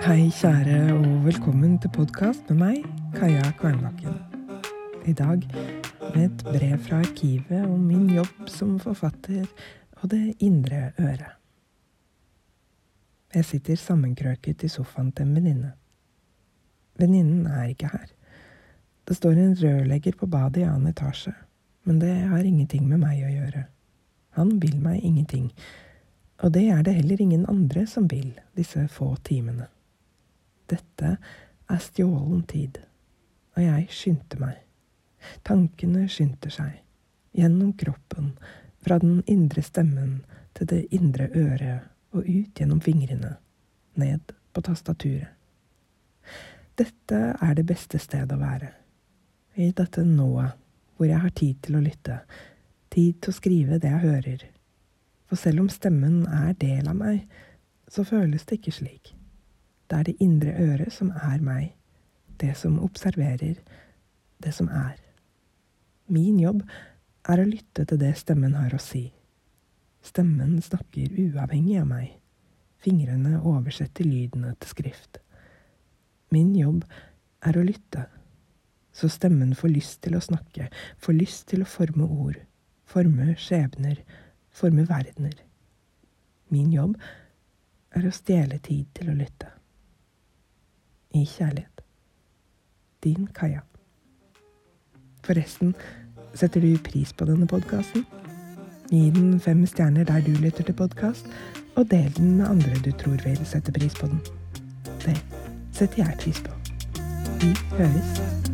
Hei, kjære, og velkommen til podkast med meg, Kaja Kvernbakken. I dag med et brev fra arkivet om min jobb som forfatter og det indre øret. Jeg sitter sammenkrøket i sofaen til en venninne. Venninnen er ikke her. Det står en rørlegger på badet i annen etasje, men det har ingenting med meg å gjøre. Han vil meg ingenting, og det er det heller ingen andre som vil disse få timene. Dette er stjålen tid, og jeg skyndte meg. Tankene skyndte seg, gjennom kroppen, fra den indre stemmen til det indre øret og ut gjennom fingrene, ned på tastaturet. Dette er det beste stedet å være. I dette nået, hvor jeg har tid til å lytte, tid til å skrive det jeg hører. For selv om stemmen er del av meg, så føles det ikke slik. Det er det indre øret som er meg, det som observerer, det som er. Min jobb er å lytte til det stemmen har å si. Stemmen snakker uavhengig av meg. Fingrene oversetter lydene til skrift. Min jobb er å lytte, så stemmen får lyst til å snakke, får lyst til å forme ord, forme skjebner, forme verdener. Min jobb er å stjele tid til å lytte i kjærlighet. Din Kaja. Forresten, setter du pris på denne podkasten? Gi den fem stjerner der du lytter til podkast, og del den med andre du tror vil sette pris på den. Det setter jeg pris på. Vi høres.